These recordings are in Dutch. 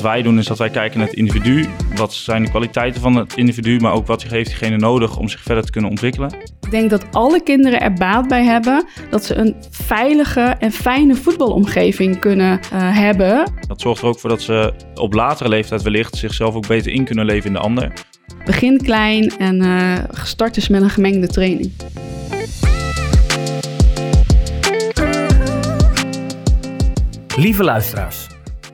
wat wij doen is dat wij kijken naar het individu. Wat zijn de kwaliteiten van het individu, maar ook wat heeft diegene nodig om zich verder te kunnen ontwikkelen. Ik denk dat alle kinderen er baat bij hebben dat ze een veilige en fijne voetbalomgeving kunnen uh, hebben. Dat zorgt er ook voor dat ze op latere leeftijd wellicht zichzelf ook beter in kunnen leven in de ander. Begin klein en uh, gestart is met een gemengde training. Lieve luisteraars,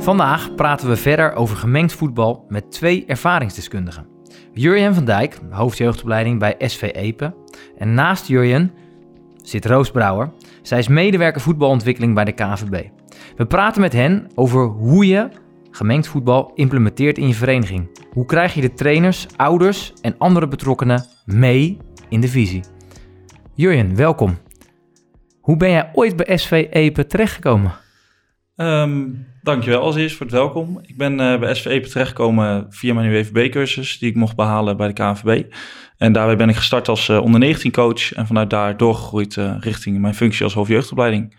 Vandaag praten we verder over gemengd voetbal met twee ervaringsdeskundigen. Jurjen van Dijk, hoofdjeugdopleiding bij SV Epe. En naast Jurjen zit Roos Brouwer. Zij is medewerker voetbalontwikkeling bij de KNVB. We praten met hen over hoe je gemengd voetbal implementeert in je vereniging. Hoe krijg je de trainers, ouders en andere betrokkenen mee in de visie? Jurjen, welkom. Hoe ben jij ooit bij SV Epe terechtgekomen? Um, dankjewel als eerst voor het welkom. Ik ben uh, bij SVE terechtgekomen via mijn UWVB-cursus die ik mocht behalen bij de KNVB. En daarbij ben ik gestart als uh, onder 19 coach en vanuit daar doorgegroeid uh, richting mijn functie als hoofdjeugdopleiding.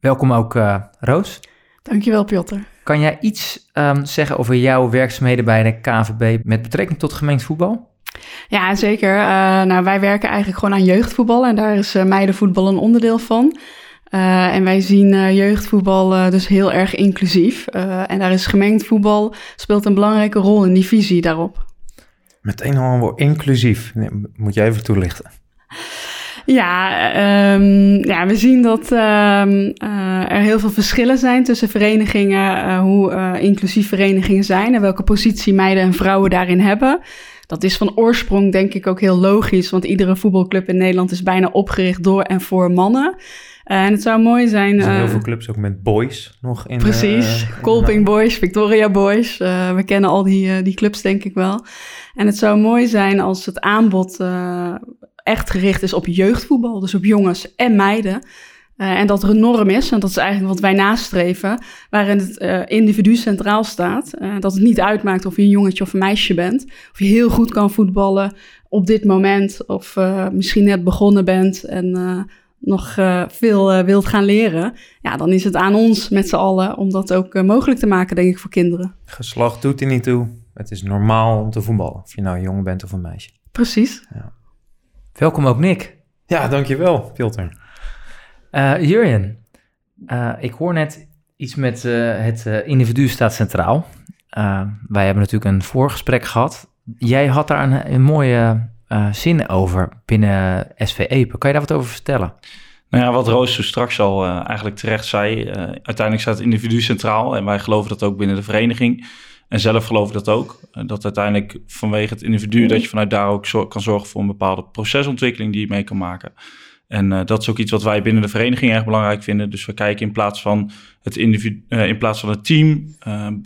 Welkom ook Roos. Dankjewel Piotr. Kan jij iets um, zeggen over jouw werkzaamheden bij de KNVB met betrekking tot gemengd voetbal? Ja, zeker. nou, wij werken eigenlijk gewoon aan jeugdvoetbal en daar is meidenvoetbal een onderdeel van. Uh, en wij zien uh, jeugdvoetbal uh, dus heel erg inclusief. en daar is gemengd voetbal speelt een belangrijke rol in die visie daarop. Meteen al een woord inclusief. Moet jij even toelichten? Ja, um, ja, we zien dat um, er heel veel verschillen zijn tussen verenigingen, hoe inclusief verenigingen zijn en welke positie meiden en vrouwen daarin hebben. Dat is van oorsprong denk ik ook heel logisch, want iedere voetbalclub in Nederland is bijna opgericht door en voor mannen. Uh, en het zou mooi zijn. Er zijn heel veel clubs ook met boys nog in. Precies. Uh, Colping Boys, Victoria Boys. Uh, we kennen al die, die clubs, denk ik wel. En het zou mooi zijn als het aanbod echt gericht is op jeugdvoetbal. Dus op jongens en meiden. en dat er een norm is, en dat is eigenlijk wat wij nastreven, waarin het individu centraal staat. dat het niet uitmaakt of je een jongetje of een meisje bent. Of je heel goed kan voetballen op dit moment, of misschien net begonnen bent en nog uh, veel uh, wilt gaan leren, ja, dan is het aan ons met z'n allen om dat ook uh, mogelijk te maken, denk ik, voor kinderen. Geslacht doet er niet toe. Het is normaal om te voetballen, of je nou een jongen bent of een meisje. Precies. Ja. Welkom ook Nick. Ja, dankjewel, Pilter. Jurjen, ik hoor net iets met het individu staat centraal. wij hebben natuurlijk een voorgesprek gehad. Jij had daar een, een mooie uh, zin over binnen SV Epe. Kan je daar wat over vertellen? Nou ja, wat Roos zo straks al uh, eigenlijk terecht zei. Uh, uiteindelijk staat het individu centraal en wij geloven dat ook binnen de vereniging. En zelf geloven dat ook. dat uiteindelijk vanwege het individu, dat je vanuit daar ook zo kan zorgen voor een bepaalde procesontwikkeling die je mee kan maken. En dat is ook iets wat wij binnen de vereniging erg belangrijk vinden. Dus we kijken in plaats van het, individu, in plaats van het team,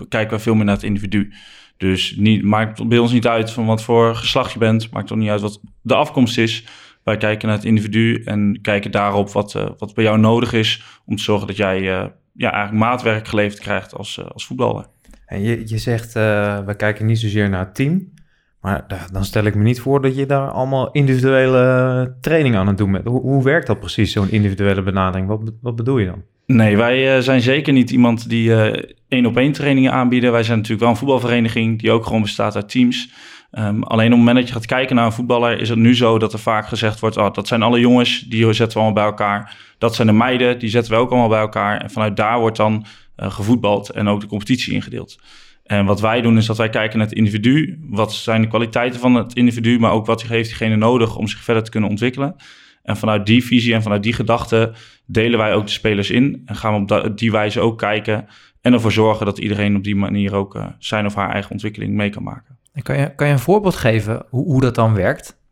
kijken we veel meer naar het individu. Dus niet, maakt bij ons niet uit van wat voor geslacht je bent. Maakt ook niet uit wat de afkomst is. Wij kijken naar het individu en kijken daarop wat, uh, wat bij jou nodig is. Om te zorgen dat jij uh, ja, eigenlijk maatwerk geleverd krijgt als, uh, als voetballer. En je, je zegt, we kijken niet zozeer naar het team. Maar dan stel ik me niet voor dat je daar allemaal individuele training aan het doen bent. Hoe, hoe werkt dat precies, zo'n individuele benadering? Wat, wat bedoel je dan? Nee, wij uh, zijn zeker niet iemand die uh, één op één trainingen aanbieden. Wij zijn natuurlijk wel een voetbalvereniging die ook gewoon bestaat uit teams. Um, alleen op het moment dat je gaat kijken naar een voetballer, is het nu zo dat er vaak gezegd wordt: oh, dat zijn alle jongens, die zetten we allemaal bij elkaar. Dat zijn de meiden, die zetten we ook allemaal bij elkaar. En vanuit daar wordt dan uh, gevoetbald en ook de competitie ingedeeld. En wat wij doen is dat wij kijken naar het individu. Wat zijn de kwaliteiten van het individu, maar ook wat heeft diegene nodig om zich verder te kunnen ontwikkelen. En vanuit die visie en vanuit die gedachte delen wij ook de spelers in. En gaan we op die wijze ook kijken. En ervoor zorgen dat iedereen op die manier ook uh, zijn of haar eigen ontwikkeling mee kan maken. En kan, je, kan je een voorbeeld geven hoe, hoe dat dan werkt?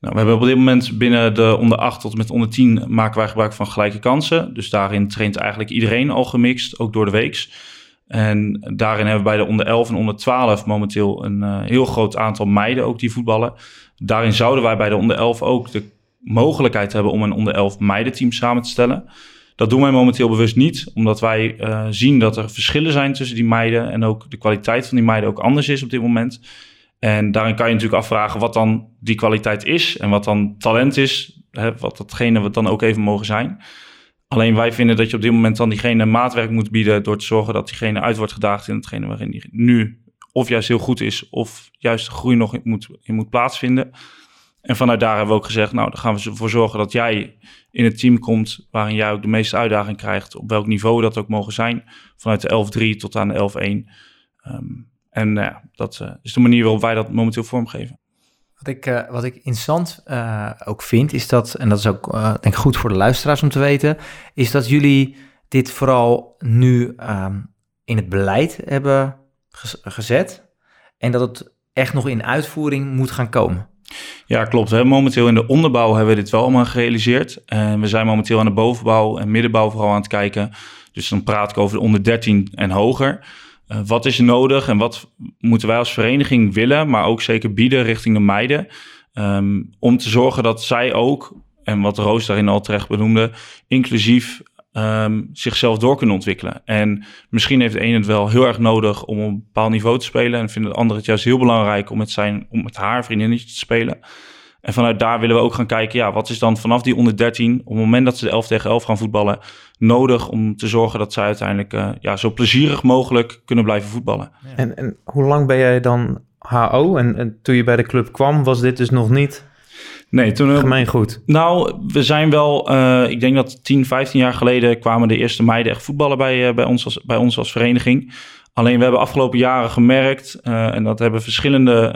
Nou, we hebben op dit moment binnen de onder 8 tot met onder 10 maken wij gebruik van gelijke kansen. Dus daarin traint eigenlijk iedereen al gemixt, ook door de weeks. En daarin hebben we bij de onder 11 en onder 12 momenteel een uh, heel groot aantal meiden ook die voetballen. Daarin zouden wij bij de onder 11 ook de mogelijkheid hebben om een onder 11 meidenteam samen te stellen. Dat doen wij momenteel bewust niet, omdat wij uh, zien dat er verschillen zijn tussen die meiden en ook de kwaliteit van die meiden ook anders is op dit moment. En daarin kan je natuurlijk afvragen wat dan die kwaliteit is en wat dan talent is, hè, wat datgene wat dan ook even mogen zijn. Alleen wij vinden dat je op dit moment dan diegene maatwerk moet bieden door te zorgen dat diegene uit wordt gedaagd in hetgene waarin die nu of juist heel goed is of juist groei nog moet, in moet plaatsvinden. En vanuit daar hebben we ook gezegd, nou, dan gaan we ervoor zorgen dat jij in het team komt waarin jij ook de meeste uitdaging krijgt, op welk niveau dat ook mogen zijn, vanuit de 11-3 tot aan de 11-1. Um, en nou ja, dat uh, is de manier waarop wij dat momenteel vormgeven. Wat ik, uh, wat ik interessant uh, ook vind, is dat, en dat is ook denk goed voor de luisteraars om te weten, is dat jullie dit vooral nu um, in het beleid hebben gezet en dat het echt nog in uitvoering moet gaan komen. Ja, klopt. Hè. Momenteel in de onderbouw hebben we dit wel allemaal gerealiseerd. En we zijn momenteel aan de bovenbouw en middenbouw vooral aan het kijken. Dus dan praat ik over de onder 13 en hoger. Uh, wat is nodig en wat moeten wij als vereniging willen, maar ook zeker bieden richting de meiden? Um, om te zorgen dat zij ook, en wat Roos daarin al terecht benoemde, inclusief um, zichzelf door kunnen ontwikkelen. En misschien heeft de het wel heel erg nodig om op een bepaald niveau te spelen. En vindt de andere het juist heel belangrijk om met, zijn, om met haar vriendinnetje te spelen. En vanuit daar willen we ook gaan kijken, ja, wat is dan vanaf die onder 13, op het moment dat ze de 11 tegen 11 gaan voetballen, nodig om te zorgen dat zij uiteindelijk uh, ja, zo plezierig mogelijk kunnen blijven voetballen. En, en hoe lang ben jij dan HO? En toen je bij de club kwam, was dit dus nog niet Nee, toen... Gemeengoed. Nou, we zijn wel... Uh, ik denk dat 10, 15 jaar geleden kwamen de eerste meiden echt voetballen bij, uh, bij, ons, als, bij ons als vereniging. Alleen we hebben afgelopen jaren gemerkt, uh, en dat hebben verschillende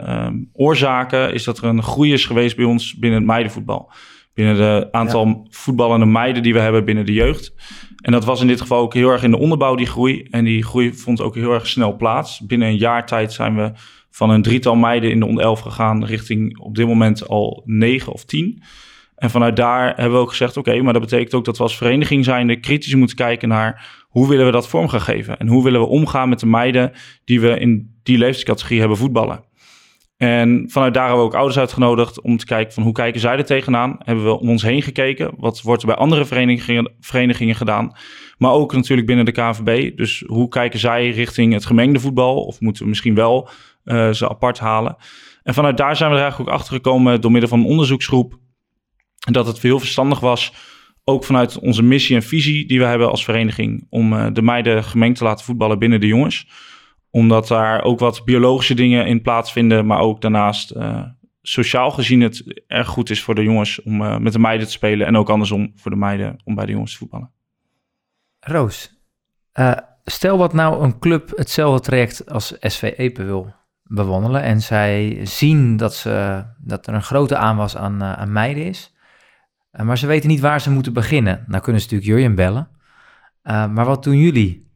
oorzaken, is dat er een groei is geweest bij ons binnen het meidenvoetbal. Binnen de aantal ja. voetballende meiden die we hebben binnen de jeugd. En dat was in dit geval ook heel erg in de onderbouw, die groei. En die groei vond ook heel erg snel plaats. Binnen een jaar tijd zijn we van een drietal meiden in de onder 11 gegaan richting op dit moment al negen of tien. En vanuit daar hebben we ook gezegd, oké, maar dat betekent ook dat we als vereniging zijnde kritisch moeten kijken naar hoe willen we dat vorm gaan geven? En hoe willen we omgaan met de meiden die we in die leeftijdscategorie hebben voetballen? En vanuit daar hebben we ook ouders uitgenodigd om te kijken van hoe kijken zij er tegenaan. Hebben we om ons heen gekeken. Wat wordt er bij andere verenigingen, verenigingen gedaan? Maar ook natuurlijk binnen de KVB. Dus hoe kijken zij richting het gemengde voetbal? Of moeten we misschien wel uh, ze apart halen? En vanuit daar zijn we er eigenlijk ook achter gekomen door middel van een onderzoeksgroep. Dat het heel verstandig was, ook vanuit onze missie en visie die we hebben als vereniging, om uh, de meiden gemengd te laten voetballen binnen de jongens omdat daar ook wat biologische dingen in plaatsvinden, maar ook daarnaast uh, sociaal gezien het erg goed is voor de jongens om met de meiden te spelen. En ook andersom voor de meiden om bij de jongens te voetballen. Roos, stel wat nou een club hetzelfde traject als SV Epe wil bewandelen. En zij zien dat, ze, dat er een grote aanwas aan, aan meiden is. maar ze weten niet waar ze moeten beginnen. Nou kunnen ze natuurlijk Jurjen bellen. maar wat doen jullie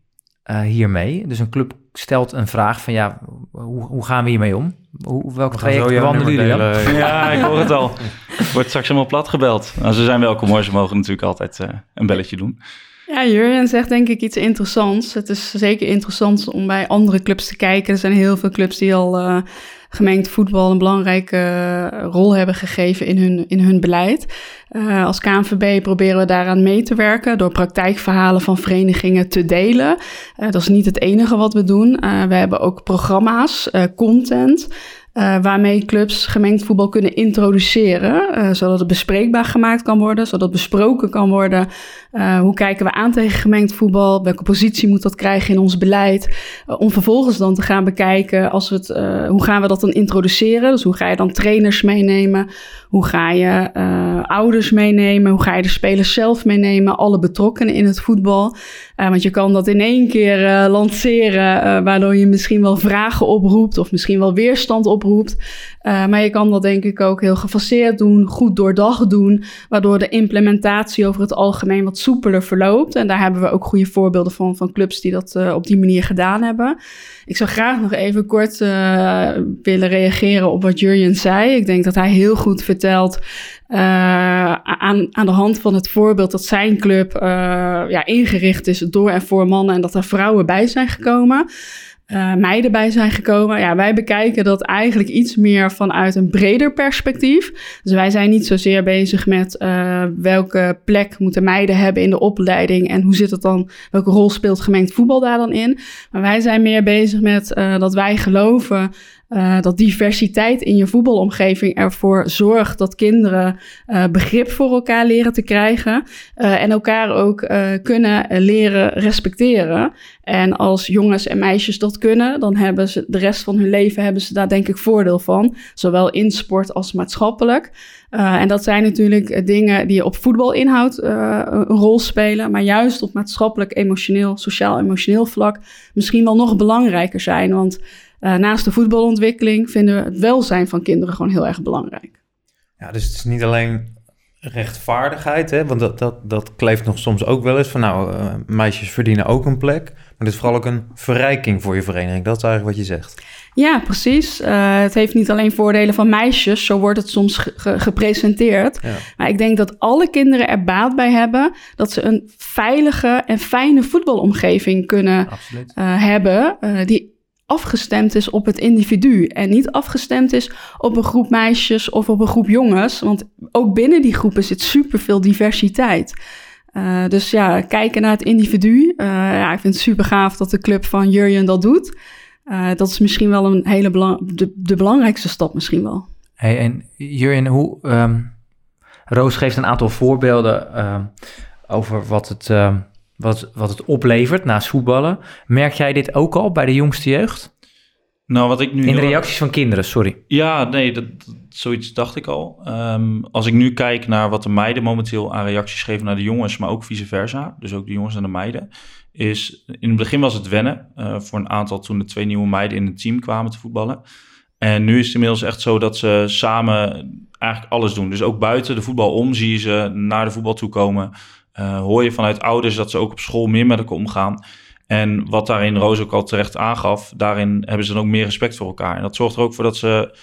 hiermee? Dus een club stelt een vraag van ja, hoe, hoe gaan we hiermee om? Hoe, welk traject wandelen jullie dan? Ja, ik hoor het al. Wordt straks helemaal plat gebeld. Nou, ze zijn welkom hoor, ze mogen natuurlijk altijd uh, een belletje doen. Ja, Jurjen zegt denk ik iets interessants. Het is zeker interessant om bij andere clubs te kijken. Er zijn heel veel clubs die al uh, gemengd voetbal een belangrijke uh, rol hebben gegeven in hun, in hun beleid. Uh, als KNVB proberen we daaraan mee te werken door praktijkverhalen van verenigingen te delen. dat is niet het enige wat we doen. we hebben ook programma's, content. Uh, waarmee clubs gemengd voetbal kunnen introduceren, uh, zodat het bespreekbaar gemaakt kan worden, zodat besproken kan worden. Uh, hoe kijken we aan tegen gemengd voetbal? Welke positie moet dat krijgen in ons beleid? om vervolgens dan te gaan bekijken, als we het, hoe gaan we dat dan introduceren? Dus hoe ga je dan trainers meenemen? Hoe ga je ouders meenemen? Hoe ga je de spelers zelf meenemen? Alle betrokkenen in het voetbal. want je kan dat in één keer lanceren, waardoor je misschien wel vragen oproept of misschien wel weerstand oproept maar je kan dat denk ik ook heel gefaseerd doen, goed doordacht doen, waardoor de implementatie over het algemeen wat soepeler verloopt. En daar hebben we ook goede voorbeelden van, van clubs die dat op die manier gedaan hebben. Ik zou graag nog even kort uh, willen reageren op wat Jurjen zei. Ik denk dat hij heel goed vertelt uh, aan, aan de hand van het voorbeeld dat zijn club uh, ja, ingericht is door en voor mannen en dat er vrouwen bij zijn gekomen uh, meiden bij zijn gekomen. Ja, wij bekijken dat eigenlijk iets meer vanuit een breder perspectief. Dus wij zijn niet zozeer bezig met uh, welke plek moeten meiden hebben in de opleiding en hoe zit het dan, welke rol speelt gemengd voetbal daar dan in. Maar wij zijn meer bezig met uh, dat wij geloven uh, dat diversiteit in je voetbalomgeving ervoor zorgt dat kinderen uh, begrip voor elkaar leren te krijgen uh, en elkaar ook kunnen leren respecteren. En als jongens en meisjes dat kunnen, dan hebben ze de rest van hun leven hebben ze daar denk ik voordeel van, zowel in sport als maatschappelijk. en dat zijn natuurlijk dingen die op voetbalinhoud een rol spelen, maar juist op maatschappelijk, emotioneel, sociaal-emotioneel vlak misschien wel nog belangrijker zijn. Want uh, naast de voetbalontwikkeling vinden we het welzijn van kinderen gewoon heel erg belangrijk. Ja, dus het is niet alleen rechtvaardigheid, hè? want dat, dat, dat kleeft nog soms ook wel eens van nou, uh, meisjes verdienen ook een plek. Maar het is vooral ook een verrijking voor je vereniging. Dat is eigenlijk wat je zegt. Ja, precies. Uh, het heeft niet alleen voordelen van meisjes, zo wordt het soms ge ge gepresenteerd. Ja. Maar ik denk dat alle kinderen er baat bij hebben dat ze een veilige en fijne voetbalomgeving kunnen uh, hebben. Uh, die afgestemd is op het individu en niet afgestemd is op een groep meisjes of op een groep jongens. Want ook binnen die groepen zit superveel diversiteit. Uh, dus ja, kijken naar het individu. Uh, ja, ik vind het super gaaf dat de club van Jurjen dat doet. Uh, dat is misschien wel een hele belang de, belangrijkste stap misschien wel. Hey, en Jurjen, hoe... Um, Roos geeft een aantal voorbeelden over wat het wat, wat het oplevert naast voetballen. Merk jij dit ook al bij de jongste jeugd? Nou, wat ik nu. In de reacties van kinderen, sorry. Ja, nee, dat, dat zoiets dacht ik al. Um, als ik nu kijk naar wat de meiden momenteel aan reacties geven naar de jongens, maar ook vice versa, dus ook de jongens en de meiden, is in het begin was het wennen uh, voor een aantal toen de twee nieuwe meiden in het team kwamen te voetballen. En nu is het inmiddels echt zo dat ze samen eigenlijk alles doen. Dus ook buiten de voetbal om zie je ze naar de voetbal toe komen. Uh, hoor je vanuit ouders dat ze ook op school meer met elkaar omgaan. En wat daarin Roos ook al terecht aangaf, daarin hebben ze dan ook meer respect voor elkaar. En dat zorgt er ook voor dat ze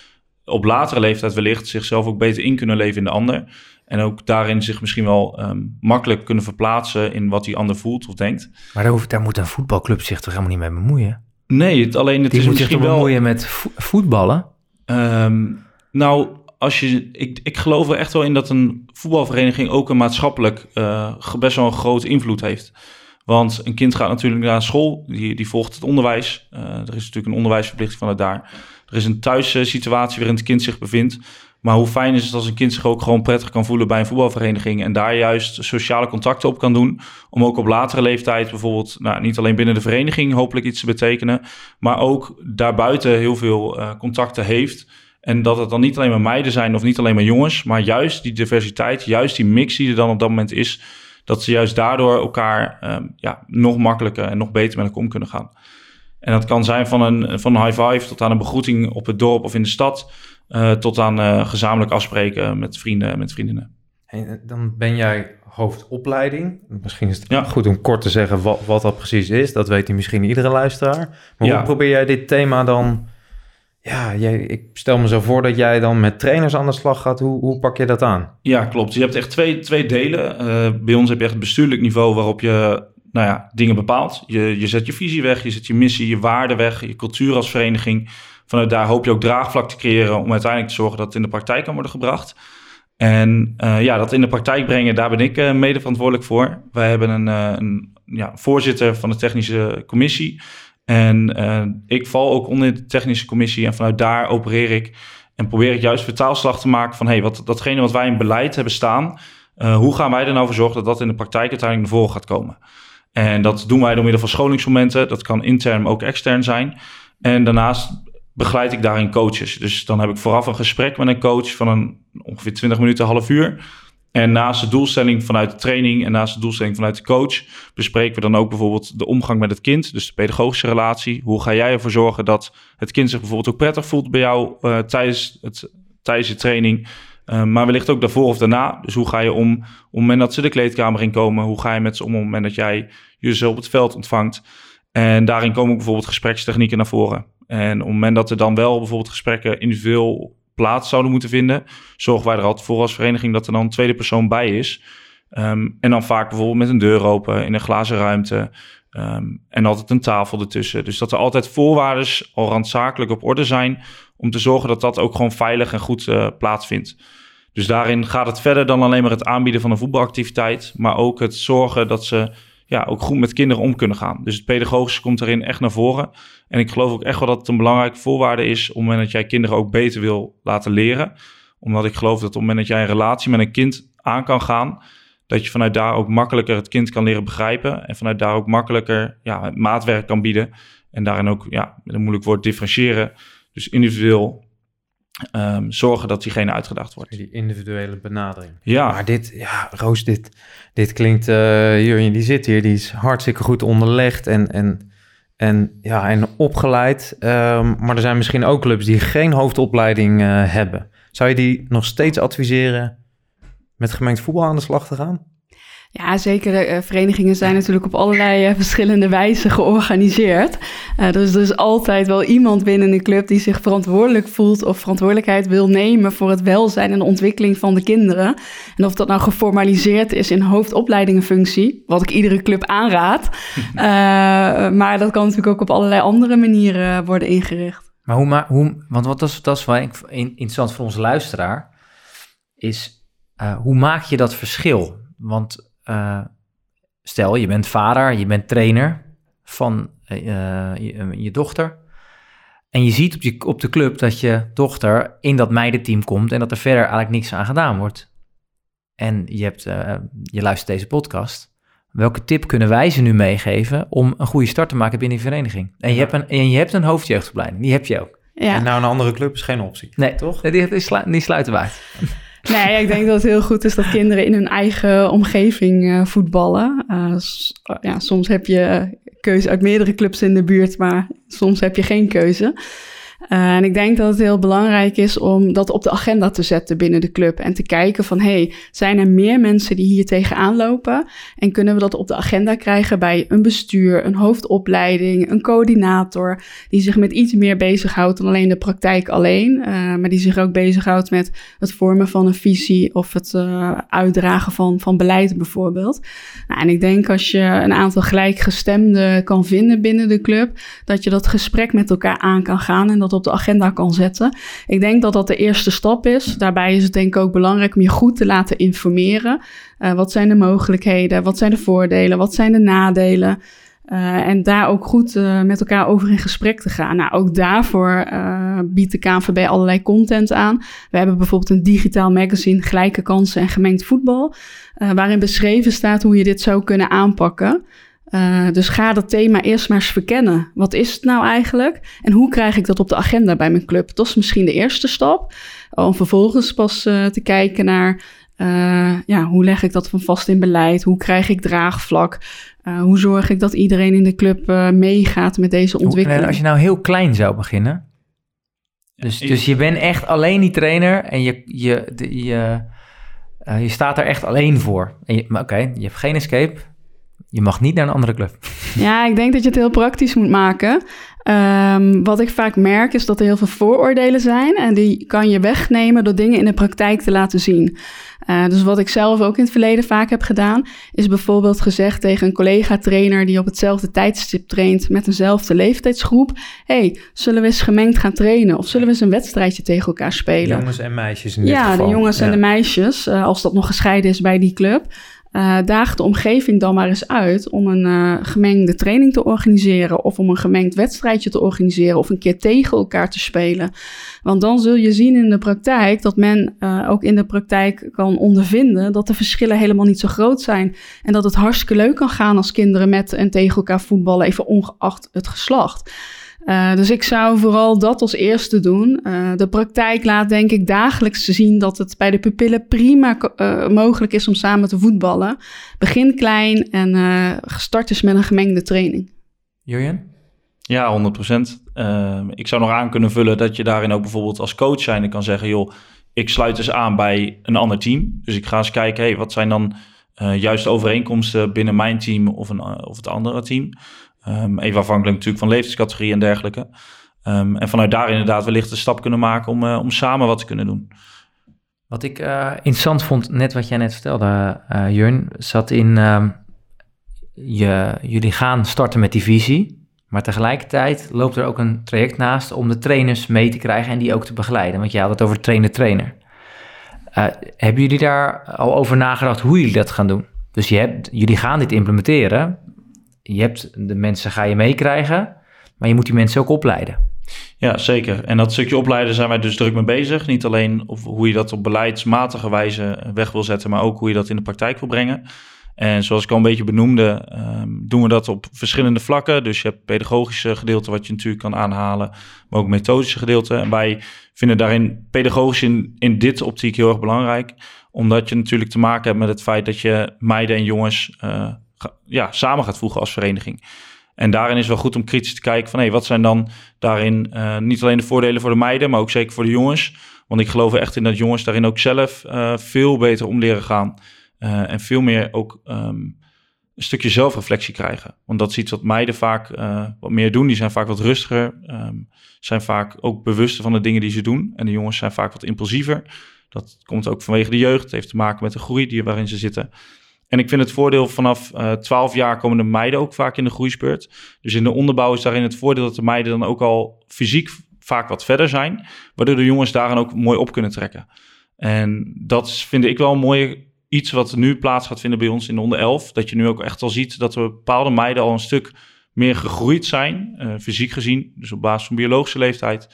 op latere leeftijd wellicht zichzelf ook beter in kunnen leven in de ander. En ook daarin zich misschien wel um, makkelijk kunnen verplaatsen in wat die ander voelt of denkt. Maar daar, hoeft, daar moet een voetbalclub zich toch helemaal niet mee bemoeien? Nee, het, alleen het die is moet misschien zich wel... bemoeien met vo voetballen? Um, nou, als je, ik, ik geloof er echt wel in dat een voetbalvereniging ook een maatschappelijk uh, best wel een grote invloed heeft. Want een kind gaat natuurlijk naar school, die, die volgt het onderwijs. Uh, er is natuurlijk een onderwijsverplichting vanuit daar. Er is een thuissituatie waarin het kind zich bevindt. Maar hoe fijn is het als een kind zich ook gewoon prettig kan voelen bij een voetbalvereniging en daar juist sociale contacten op kan doen. Om ook op latere leeftijd bijvoorbeeld, nou, niet alleen binnen de vereniging hopelijk iets te betekenen, maar ook daarbuiten heel veel uh, contacten heeft. En dat het dan niet alleen maar meiden zijn of niet alleen maar jongens, maar juist die diversiteit, juist die mix die er dan op dat moment is, dat ze juist daardoor elkaar um, ja, nog makkelijker en nog beter met elkaar om kunnen gaan. En dat kan zijn van een, van een high five tot aan een begroeting op het dorp of in de stad, uh, tot aan uh, gezamenlijk afspreken met vrienden en met vriendinnen. En dan ben jij hoofdopleiding. Misschien is het ja. goed om kort te zeggen wat, wat dat precies is. Dat weet misschien iedere luisteraar. Maar ja. hoe probeer jij dit thema dan ja, jij, ik stel me zo voor dat jij dan met trainers aan de slag gaat. Hoe, hoe pak je dat aan? Ja, klopt. Je hebt echt twee, twee delen. Uh, bij ons heb je echt het bestuurlijk niveau waarop je nou ja, dingen bepaalt. Je, je zet je visie weg, je zet je missie, je waarde weg, je cultuur als vereniging. Vanuit daar hoop je ook draagvlak te creëren om uiteindelijk te zorgen dat het in de praktijk kan worden gebracht. En uh, ja, dat in de praktijk brengen, daar ben ik uh, mede verantwoordelijk voor. Wij hebben een, een ja, voorzitter van de technische commissie. En uh, ik val ook onder de technische commissie en vanuit daar opereer ik en probeer ik juist vertaalslag te maken van hey, wat, datgene wat wij in beleid hebben staan, uh, hoe gaan wij er nou voor zorgen dat dat in de praktijk uiteindelijk naar voren gaat komen? En dat doen wij door middel van scholingsmomenten. Dat kan intern, ook extern zijn. En daarnaast begeleid ik daarin coaches. Dus dan heb ik vooraf een gesprek met een coach van een ongeveer 20 minuten, half uur. En naast de doelstelling vanuit de training en naast de doelstelling vanuit de coach, bespreken we dan ook bijvoorbeeld de omgang met het kind, dus de pedagogische relatie. Hoe ga jij ervoor zorgen dat het kind zich bijvoorbeeld ook prettig voelt bij jou uh, tijdens, het, tijdens je training, uh, maar wellicht ook daarvoor of daarna. Dus hoe ga je om op het moment dat ze de kleedkamer in komen, hoe ga je met ze om op het moment dat jij jezelf op het veld ontvangt. En daarin komen ook bijvoorbeeld gesprekstechnieken naar voren. En op het moment dat er dan wel bijvoorbeeld gesprekken individueel plaats zouden moeten vinden, zorgen wij er altijd voor als vereniging dat er dan een tweede persoon bij is. Ehm, en dan vaak bijvoorbeeld met een deur open in een glazen ruimte. Ehm, en altijd een tafel ertussen. Dus dat er altijd voorwaarden al randzakelijk op orde zijn. Om te zorgen dat dat ook gewoon veilig en goed uh, plaatsvindt. Dus daarin gaat het verder dan alleen maar het aanbieden van een voetbalactiviteit. Maar ook het zorgen dat ze ja, ook goed met kinderen om kunnen gaan. Dus het pedagogische komt erin echt naar voren. En ik geloof ook echt wel dat het een belangrijke voorwaarde is... op het moment dat jij kinderen ook beter wil laten leren. Omdat ik geloof dat op het moment dat jij een relatie met een kind aan kan gaan... dat je vanuit daar ook makkelijker het kind kan leren begrijpen... en vanuit daar ook makkelijker ja, maatwerk kan bieden. En daarin ook, ja, een moeilijk woord, differentiëren. Dus individueel Um, zorgen dat diegene uitgedaagd wordt. Die individuele benadering. Ja. Maar dit, ja, Roos, dit, dit klinkt, uh, Jurjen, die zit hier, die is hartstikke goed onderlegd en, en, en, ja, en opgeleid. Um, maar er zijn misschien ook clubs die geen hoofdopleiding uh, hebben. Zou je die nog steeds adviseren met gemengd voetbal aan de slag te gaan? Ja, zeker. Uh, verenigingen zijn natuurlijk op allerlei uh, verschillende wijzen georganiseerd. Uh, dus er is altijd wel iemand binnen een club die zich verantwoordelijk voelt of verantwoordelijkheid wil nemen voor het welzijn en de ontwikkeling van de kinderen. En of dat nou geformaliseerd is in hoofdopleidingenfunctie, wat ik iedere club aanraad. maar dat kan natuurlijk ook op allerlei andere manieren worden ingericht. Maar hoe, ma hoe want wat dat is, dat is wel interessant voor onze luisteraar, is hoe maak je dat verschil? Want uh, stel, je bent vader, je bent trainer van uh, je, je, dochter. En je ziet op, je, op de club dat je dochter in dat meidenteam komt en dat er verder eigenlijk niks aan gedaan wordt. En je, hebt, uh, je luistert deze podcast. Welke tip kunnen wij ze nu meegeven om een goede start te maken binnen die vereniging? En je, hebt, een, en je hebt een hoofdjeugdopleiding, die heb je ook. Ja. En nou een andere club is geen optie. Nee, toch? Die, die, die sluiten wij. Nee, ik denk dat het heel goed is dat kinderen in hun eigen omgeving uh, voetballen. Uh, ja, soms heb je keuze uit meerdere clubs in de buurt, maar soms heb je geen keuze. Uh, en ik denk dat het heel belangrijk is om dat op de agenda te zetten binnen de club. En te kijken van, hey, zijn er meer mensen die hier tegenaan lopen? En kunnen we dat op de agenda krijgen bij een bestuur, een hoofdopleiding, een coördinator... die zich met iets meer bezighoudt dan alleen de praktijk alleen. Uh, maar die zich ook bezighoudt met het vormen van een visie of het uh, uitdragen van, van beleid bijvoorbeeld. Nou, en ik denk als je een aantal gelijkgestemden kan vinden binnen de club... dat je dat gesprek met elkaar aan kan gaan en dat op de agenda kan zetten. Ik denk dat dat de eerste stap is. Daarbij is het denk ik ook belangrijk om je goed te laten informeren. Uh, wat zijn de mogelijkheden? Wat zijn de voordelen? Wat zijn de nadelen? Uh, en daar ook goed uh, met elkaar over in gesprek te gaan. Nou, ook daarvoor biedt de KNVB allerlei content aan. We hebben bijvoorbeeld een digitaal magazine Gelijke Kansen en Gemengd Voetbal. waarin beschreven staat hoe je dit zou kunnen aanpakken. Uh, dus ga dat thema eerst maar eens verkennen. Wat is het nou eigenlijk? En hoe krijg ik dat op de agenda bij mijn club? Dat is misschien de eerste stap. Om vervolgens pas uh, te kijken naar uh, ja, hoe leg ik dat van vast in beleid? Hoe krijg ik draagvlak? hoe zorg ik dat iedereen in de club meegaat met deze ontwikkeling? Als je nou heel klein zou beginnen. Dus, dus je bent echt alleen die trainer en je, je, de, je, je staat er echt alleen voor. Oké, okay, je hebt geen escape je mag niet naar een andere club. Ja, ik denk dat je het heel praktisch moet maken. Um, wat ik vaak merk is dat er heel veel vooroordelen zijn en die kan je wegnemen door dingen in de praktijk te laten zien. Uh, dus wat ik zelf ook in het verleden vaak heb gedaan, is bijvoorbeeld gezegd tegen een collega-trainer die op hetzelfde tijdstip traint met eenzelfde leeftijdsgroep: hey, zullen we eens gemengd gaan trainen of zullen we eens een wedstrijdje tegen elkaar spelen? Jongens en meisjes in dit ja, geval. de jongens ja. en de meisjes, uh, als dat nog gescheiden is bij die club. Uh, daag de omgeving dan maar eens uit om een uh, gemengde training te organiseren of om een gemengd wedstrijdje te organiseren of een keer tegen elkaar te spelen. Want dan zul je zien in de praktijk dat men uh, ook in de praktijk kan ondervinden dat de verschillen helemaal niet zo groot zijn en dat het hartstikke leuk kan gaan als kinderen met en tegen elkaar voetballen, even ongeacht het geslacht. Uh, dus ik zou vooral dat als eerste doen. Uh, de praktijk laat denk ik dagelijks zien dat het bij de pupillen prima uh, mogelijk is om samen te voetballen. Begin klein en gestart is met een gemengde training. Julian? Ja, 100%. Ehm, ik zou nog aan kunnen vullen dat je daarin ook bijvoorbeeld als coach zijn en kan zeggen, joh, ik sluit dus aan bij een ander team. Dus ik ga eens kijken, hey, wat zijn dan juist overeenkomsten binnen mijn team of, een, of het andere team. Um, even afhankelijk natuurlijk van leeftijdscategorie en dergelijke. Ehm, en vanuit daar inderdaad wellicht een stap kunnen maken om, om samen wat te kunnen doen. Wat ik interessant vond, net wat jij net vertelde, Jurn, zat in ehm, je, jullie gaan starten met die visie. Maar tegelijkertijd loopt er ook een traject naast om de trainers mee te krijgen en die ook te begeleiden. Want je had het over trainer-trainer. Uh, hebben jullie daar al over nagedacht hoe jullie dat gaan doen? Dus je hebt, jullie gaan dit implementeren. Je hebt de mensen ga je meekrijgen, maar je moet die mensen ook opleiden. Ja, zeker. En dat stukje opleiden zijn wij dus druk mee bezig. Niet alleen op hoe je dat op beleidsmatige wijze weg wil zetten, maar ook hoe je dat in de praktijk wil brengen. En zoals ik al een beetje benoemde, ehm, doen we dat op verschillende vlakken. Dus je hebt pedagogische gedeelte wat je natuurlijk kan aanhalen, maar ook methodische gedeelte. En wij vinden daarin pedagogisch in, in dit optiek heel erg belangrijk. Omdat je natuurlijk te maken hebt met het feit dat je meiden en jongens uh, ja, samen gaat voegen als vereniging. En daarin is wel goed om kritisch te kijken van hé, wat zijn dan daarin uh, niet alleen de voordelen voor de meiden, maar ook zeker voor de jongens. Want ik geloof echt in dat jongens daarin ook zelf uh, veel beter om leren gaan. Uh, en veel meer ook um, een stukje zelfreflectie krijgen. Want dat is iets wat meiden vaak wat meer doen. Die zijn vaak wat rustiger, um, zijn vaak ook bewuster van de dingen die ze doen. En de jongens zijn vaak wat impulsiever. Dat komt ook vanwege de jeugd. Het heeft te maken met de groei die, waarin ze zitten. En ik vind het voordeel vanaf uh, 12 jaar komen de meiden ook vaak in de groeispeurt. Dus in de onderbouw is daarin het voordeel dat de meiden dan ook al fysiek vaak wat verder zijn. Waardoor de jongens daarin ook mooi op kunnen trekken. En dat vind ik wel een mooie iets wat nu plaats gaat vinden bij ons in de onder 11. Dat je nu ook echt al ziet dat we bepaalde meiden al een stuk meer gegroeid zijn, uh, fysiek gezien, dus op basis van biologische leeftijd.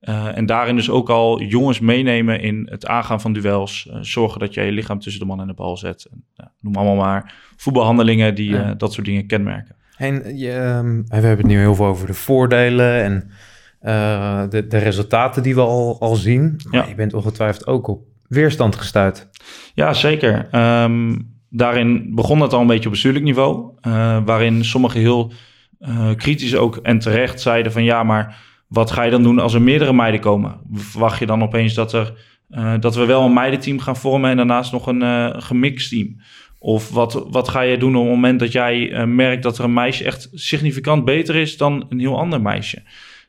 Uh, en daarin dus ook al jongens meenemen in het aangaan van duels. Uh, zorgen dat je je lichaam tussen de man en de bal zet. En, noem allemaal maar voetbalhandelingen die ja. dat soort dingen kenmerken. En je, um, we hebben het nu heel veel over de voordelen en de, de, resultaten die we al, al zien. Maar ja. je bent ongetwijfeld ook op weerstand gestuurd. Ja, zeker. Um, daarin begon het al een beetje op bestuurlijk niveau, uh, waarin sommigen heel uh, kritisch ook en terecht zeiden van ja, maar wat ga je dan doen als er meerdere meiden komen? Verwacht je dan opeens dat, er, uh, dat we wel een meidenteam gaan vormen en daarnaast nog een gemixt team? Of wat, wat ga je doen op het moment dat jij merkt dat er een meisje echt significant beter is dan een heel ander meisje?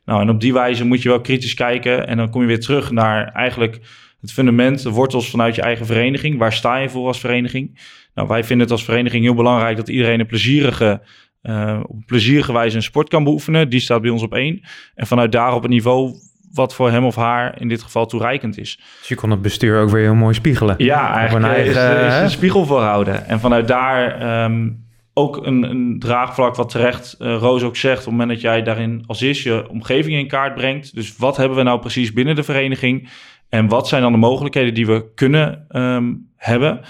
Nou, en op die wijze moet je wel kritisch kijken en dan kom je weer terug naar eigenlijk het fundament, de wortels vanuit je eigen vereniging. Waar sta je voor als vereniging? Nou, wij vinden het als vereniging heel belangrijk dat iedereen een plezierige, uh, op een plezierige wijze een sport kan beoefenen. Die staat bij ons op één. En vanuit daar op het niveau wat voor hem of haar in dit geval toereikend is. Dus je kon het bestuur ook weer heel mooi spiegelen. Ja, eigenlijk eigen, is, is een spiegel voorhouden. En vanuit daar um, ook een, een, draagvlak wat terecht uh, Roos ook zegt... op het moment dat jij daarin als eerst je omgeving in kaart brengt. Dus wat hebben we nou precies binnen de vereniging... En wat zijn dan de mogelijkheden die we kunnen um, hebben?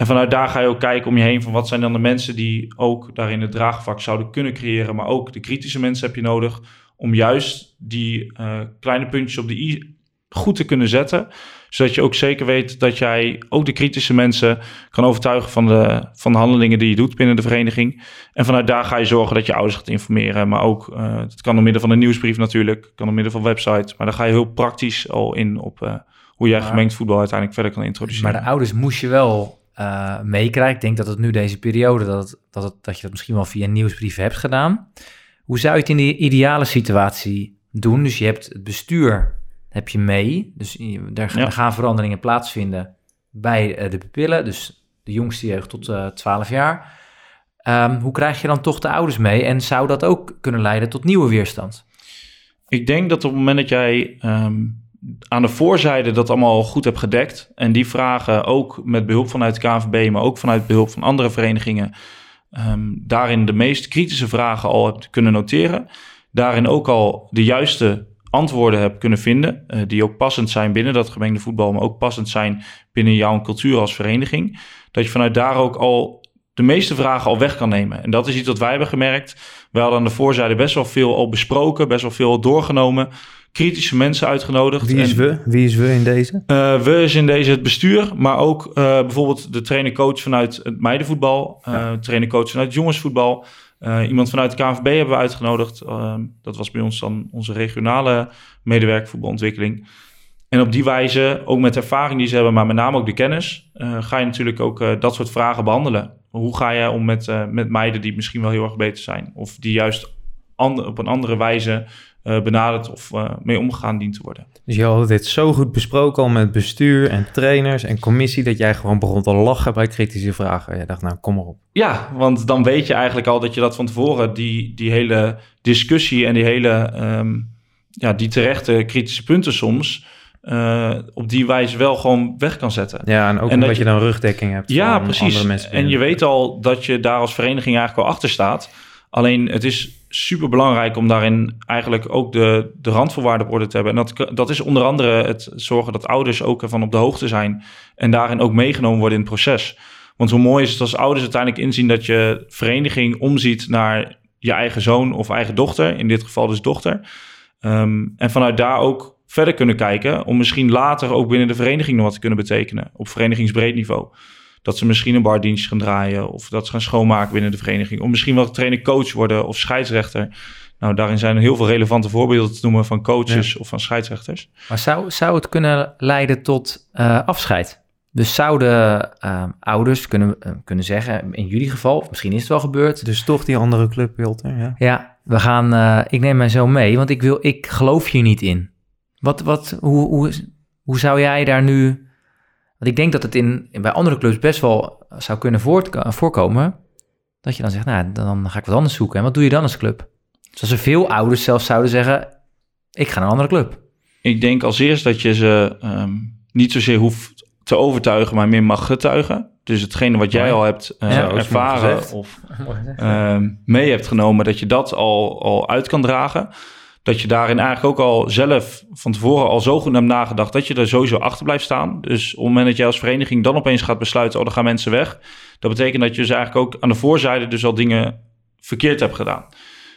En vanuit daar ga je ook kijken om je heen van wat zijn dan de mensen die ook daarin het draagvlak zouden kunnen creëren. Maar ook de kritische mensen heb je nodig om juist die uh, kleine puntjes op de i goed te kunnen zetten. Zodat je ook zeker weet dat jij ook de kritische mensen kan overtuigen van de, van de handelingen die je doet binnen de vereniging. En vanuit daar ga je zorgen dat je ouders gaat informeren. Maar ook, uh, het kan door middel van een nieuwsbrief natuurlijk, kan door middel van websites. Maar daar ga je heel praktisch al in op uh, hoe jij gemengd voetbal uiteindelijk verder kan introduceren. Maar de ouders moest je wel uh, meekrijgen. Ik denk dat het nu deze periode, dat, dat, het, dat je dat misschien wel via een nieuwsbrief hebt gedaan. Hoe zou je het in de ideale situatie doen? Dus je hebt het bestuur heb je mee. Dus daar ja. gaan veranderingen plaatsvinden bij uh, de pupillen. Dus de jongste jeugd tot uh, eh, 12 jaar. Um, hoe krijg je dan toch de ouders mee? En zou dat ook kunnen leiden tot nieuwe weerstand? Ik denk dat op het moment dat jij um, aan de voorzijde dat allemaal goed hebt gedekt... en die vragen ook met behulp vanuit de KNVB... maar ook vanuit behulp van andere verenigingen... Um, daarin de meest kritische vragen al hebt kunnen noteren... daarin ook al de juiste antwoorden heb kunnen vinden, uh, die ook passend zijn binnen dat gemengde voetbal, maar ook passend zijn binnen jouw cultuur als vereniging, dat je vanuit daar ook al de meeste vragen al weg kan nemen. En dat is iets wat wij hebben gemerkt. We hadden aan de voorzijde best wel veel al besproken, best wel veel doorgenomen, kritische mensen uitgenodigd. Wie is en, we? Wie is we in deze? Uh, we is in deze het bestuur, maar ook uh, bijvoorbeeld de trainer-coach vanuit het meidenvoetbal, ja. trainer-coach vanuit het jongensvoetbal. Iemand vanuit de KNVB hebben we uitgenodigd. Dat was bij ons dan onze regionale medewerker voetbalontwikkeling. En op die wijze, ook met de ervaring die ze hebben, maar met name ook de kennis, uh, ga je natuurlijk ook dat soort vragen behandelen. Hoe ga je om met, met meiden die misschien wel heel erg beter zijn? Of die juist op een andere wijze eh, benaderd of eh, mee omgegaan dient te worden. Dus je had dit zo goed besproken al met bestuur en trainers en commissie... dat jij gewoon begon te lachen bij kritische vragen. Je dacht, nou, kom maar op. Ja, want dan weet je eigenlijk al dat je dat van tevoren, die, die hele discussie en die hele, ehm, ja, die terechte kritische punten soms, eh, op die wijze wel gewoon weg kan zetten. Ja, en ook En omdat dat je, dan rugdekking hebt Ja, van precies. andere mensen. En je weet al dat je daar als vereniging eigenlijk al achter staat. Alleen het is super belangrijk om daarin eigenlijk ook de, de randvoorwaarden op orde te hebben. En dat, dat is onder andere het zorgen dat ouders ook ervan op de hoogte zijn. En daarin ook meegenomen worden in het proces. Want hoe mooi is het als ouders uiteindelijk inzien dat je vereniging omziet naar je eigen zoon of eigen dochter. In dit geval dus dochter. Ehm, en vanuit daar ook verder kunnen kijken. Om misschien later ook binnen de vereniging nog wat te kunnen betekenen. Op verenigingsbreed niveau. Dat ze misschien een bardienst gaan draaien. Of dat ze gaan schoonmaken binnen de vereniging. Of misschien wel trainer-coach worden of scheidsrechter. Nou, daarin zijn er heel veel relevante voorbeelden te noemen van coaches of van scheidsrechters. Maar zou, zou het kunnen leiden tot eh, afscheid? Dus zouden eh, ouders kunnen, eh, kunnen zeggen, in jullie geval, of misschien is het wel gebeurd, Dus toch die andere club, Wilter, ja. ja, we gaan, eh, ik neem mijn zoon mee, want ik, wil, ik geloof hier niet in. Wat, wat, hoe, hoe, hoe zou jij daar nu... Want ik denk dat het in, bij andere clubs best wel zou kunnen voort, voorkomen, dat je dan zegt, nou, dan ga ik wat anders zoeken. En wat doe je dan als club? Dus als er veel ouders zelfs zouden zeggen, ik ga naar een andere club. Ik denk als eerst dat je ze ehm, niet zozeer hoeft te overtuigen, maar meer mag getuigen. Dus hetgene wat jij Mooi. al hebt eh, Ja, ervaren of ehm, mee hebt genomen, dat je dat al, al uit kan dragen. Dat je daarin eigenlijk ook al zelf van tevoren al zo goed hebt nagedacht dat je er sowieso achter blijft staan. Dus op het moment dat jij als vereniging dan opeens gaat besluiten, oh, dan gaan mensen weg. Dat betekent dat je dus eigenlijk ook aan de voorzijde dus al dingen verkeerd hebt gedaan.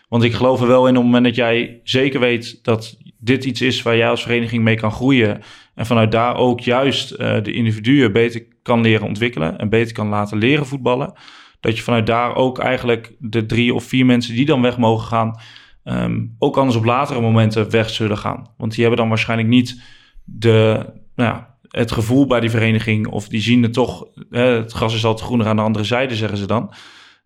Want ik geloof er wel in op het moment dat jij zeker weet dat dit iets is waar jij als vereniging mee kan groeien. En vanuit daar ook juist eh, de individuen beter kan leren ontwikkelen en beter kan laten leren voetballen. Dat je vanuit daar ook eigenlijk de drie of vier mensen die dan weg mogen gaan, ehm, ook anders op latere momenten weg zullen gaan. Want die hebben dan waarschijnlijk niet de, nou ja, het gevoel bij die vereniging. Of die zien het toch, hè, het gras is altijd groener aan de andere zijde, zeggen ze dan.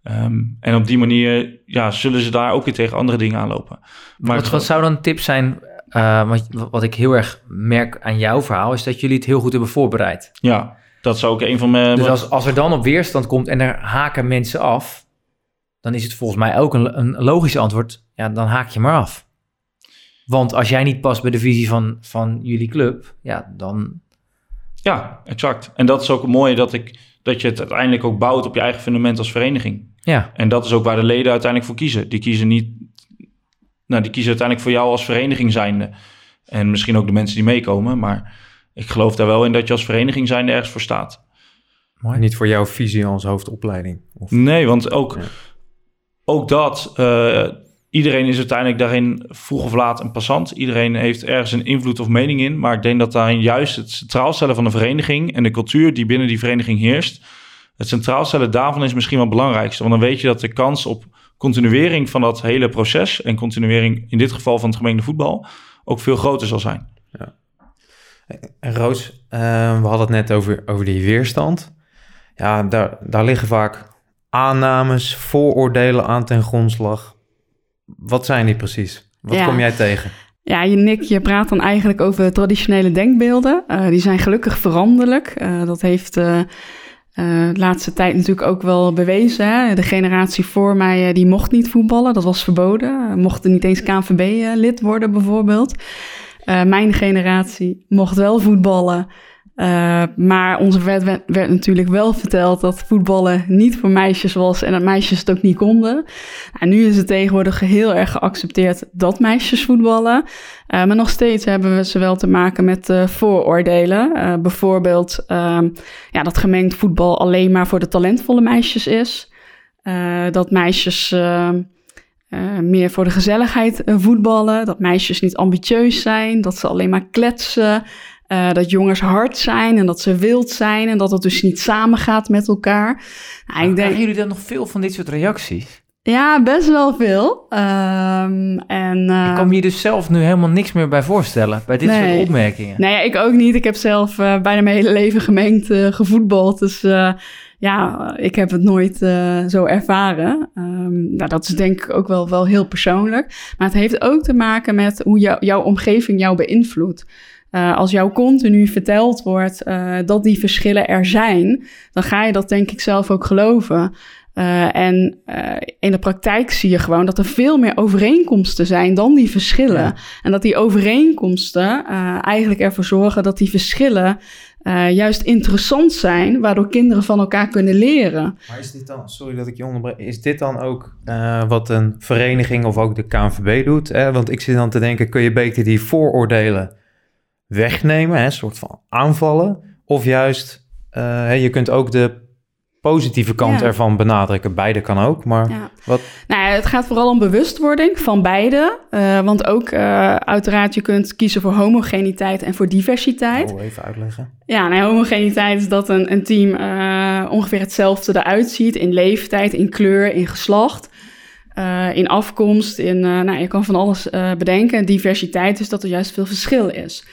Ehm, en op die manier ja, zullen ze daar ook weer tegen andere dingen aanlopen. Maar wat, wat zou dan een tip zijn? wat, wat ik heel erg merk aan jouw verhaal, is dat jullie het heel goed hebben voorbereid. Ja, dat zou ook een van mijn... Dus als, als er dan op weerstand komt en er haken mensen af, dan is het volgens mij ook een, een logisch antwoord. Ja, dan haak je maar af. Want als jij niet past bij de visie van, van jullie club, ja, dan. Ja, exact. En dat is ook het mooie dat, ik, dat je het uiteindelijk ook bouwt op je eigen fundament als vereniging. Ja, En dat is ook waar de leden uiteindelijk voor kiezen. Die kiezen niet... Nou, die kiezen uiteindelijk voor jou als vereniging zijnde. En misschien ook de mensen die meekomen. Maar ik geloof daar wel in dat je als vereniging zijnde ergens voor staat. mooi. Niet voor jouw visie als hoofdopleiding. Of, Nee, want ook, Ja. ook dat... eh, iedereen is uiteindelijk daarin vroeg of laat een passant. Iedereen heeft ergens een invloed of mening in. Maar ik denk dat daarin juist het centraal stellen van de vereniging... en de cultuur die binnen die vereniging heerst... het centraal stellen daarvan is misschien wel het belangrijkste. Want dan weet je dat de kans op continuering van dat hele proces... en continuering in dit geval van het gemengde voetbal... ook veel groter zal zijn. En Roos, eh, we hadden het net over, over die weerstand. Ja, daar, daar liggen vaak aannames, vooroordelen aan ten grondslag. Wat zijn die precies? Wat Ja. kom jij tegen? Ja, je, Nick, je praat dan eigenlijk over traditionele denkbeelden. Eh, die zijn gelukkig veranderlijk. Eh, dat heeft eh, de laatste tijd natuurlijk ook wel bewezen. Hè? De generatie voor mij, die mocht niet voetballen. Dat was verboden. Uh, mochten niet eens KNVB-lid worden bijvoorbeeld. Mijn generatie mocht wel voetballen. Uh, maar onze werd, werd, natuurlijk wel verteld dat voetballen niet voor meisjes was en dat meisjes het ook niet konden. En nu is het tegenwoordig heel erg geaccepteerd dat meisjes voetballen. Uh, maar nog steeds hebben we ze wel te maken met uh, vooroordelen. Bijvoorbeeld ja, dat gemengd voetbal alleen maar voor de talentvolle meisjes is. Dat meisjes uh, meer voor de gezelligheid voetballen. Dat meisjes niet ambitieus zijn. Dat ze alleen maar kletsen. Uh, dat jongens hard zijn en dat ze wild zijn. En dat het dus niet samengaat met elkaar. Nou, ik denk... Krijgen jullie dan nog veel van dit soort reacties? Ja, best wel veel. Um, en, ik kan me hier dus zelf nu helemaal niks meer bij voorstellen. Bij dit nee. soort opmerkingen. Nee, ik ook niet. Ik heb zelf bijna mijn hele leven gemengd gevoetbald. Dus ja, ik heb het nooit uh, zo ervaren. Um, nou, dat is denk ik ook wel, wel heel persoonlijk. Maar het heeft ook te maken met hoe jou, jouw omgeving jou beïnvloedt. Uh, als jou continu verteld wordt uh, dat die verschillen er zijn, dan ga je dat denk ik zelf ook geloven. Uh, en in de praktijk zie je gewoon dat er veel meer overeenkomsten zijn dan die verschillen. Ja. En dat die overeenkomsten eigenlijk ervoor zorgen dat die verschillen juist interessant zijn, waardoor kinderen van elkaar kunnen leren. Maar is dit dan, sorry dat ik je onderbreek, is dit dan ook wat een vereniging of ook de KNVB doet? Hè? Want ik zit dan te denken, kun je beter die vooroordelen wegnemen, hè? een soort van aanvallen? Of juist, uh, je kunt ook de positieve kant Ja. ervan benadrukken. Beide kan ook, maar Ja. wat... Nou het gaat vooral om bewustwording van beide. Uh, want ook uh, uiteraard, je kunt kiezen voor homogeniteit en voor diversiteit. Oh, even uitleggen. Ja, nou, homogeniteit is dat een, een team uh, ongeveer hetzelfde eruit ziet in leeftijd, in kleur, in geslacht. In afkomst, in, nou, je kan van alles bedenken. En diversiteit is dat er juist veel verschil is.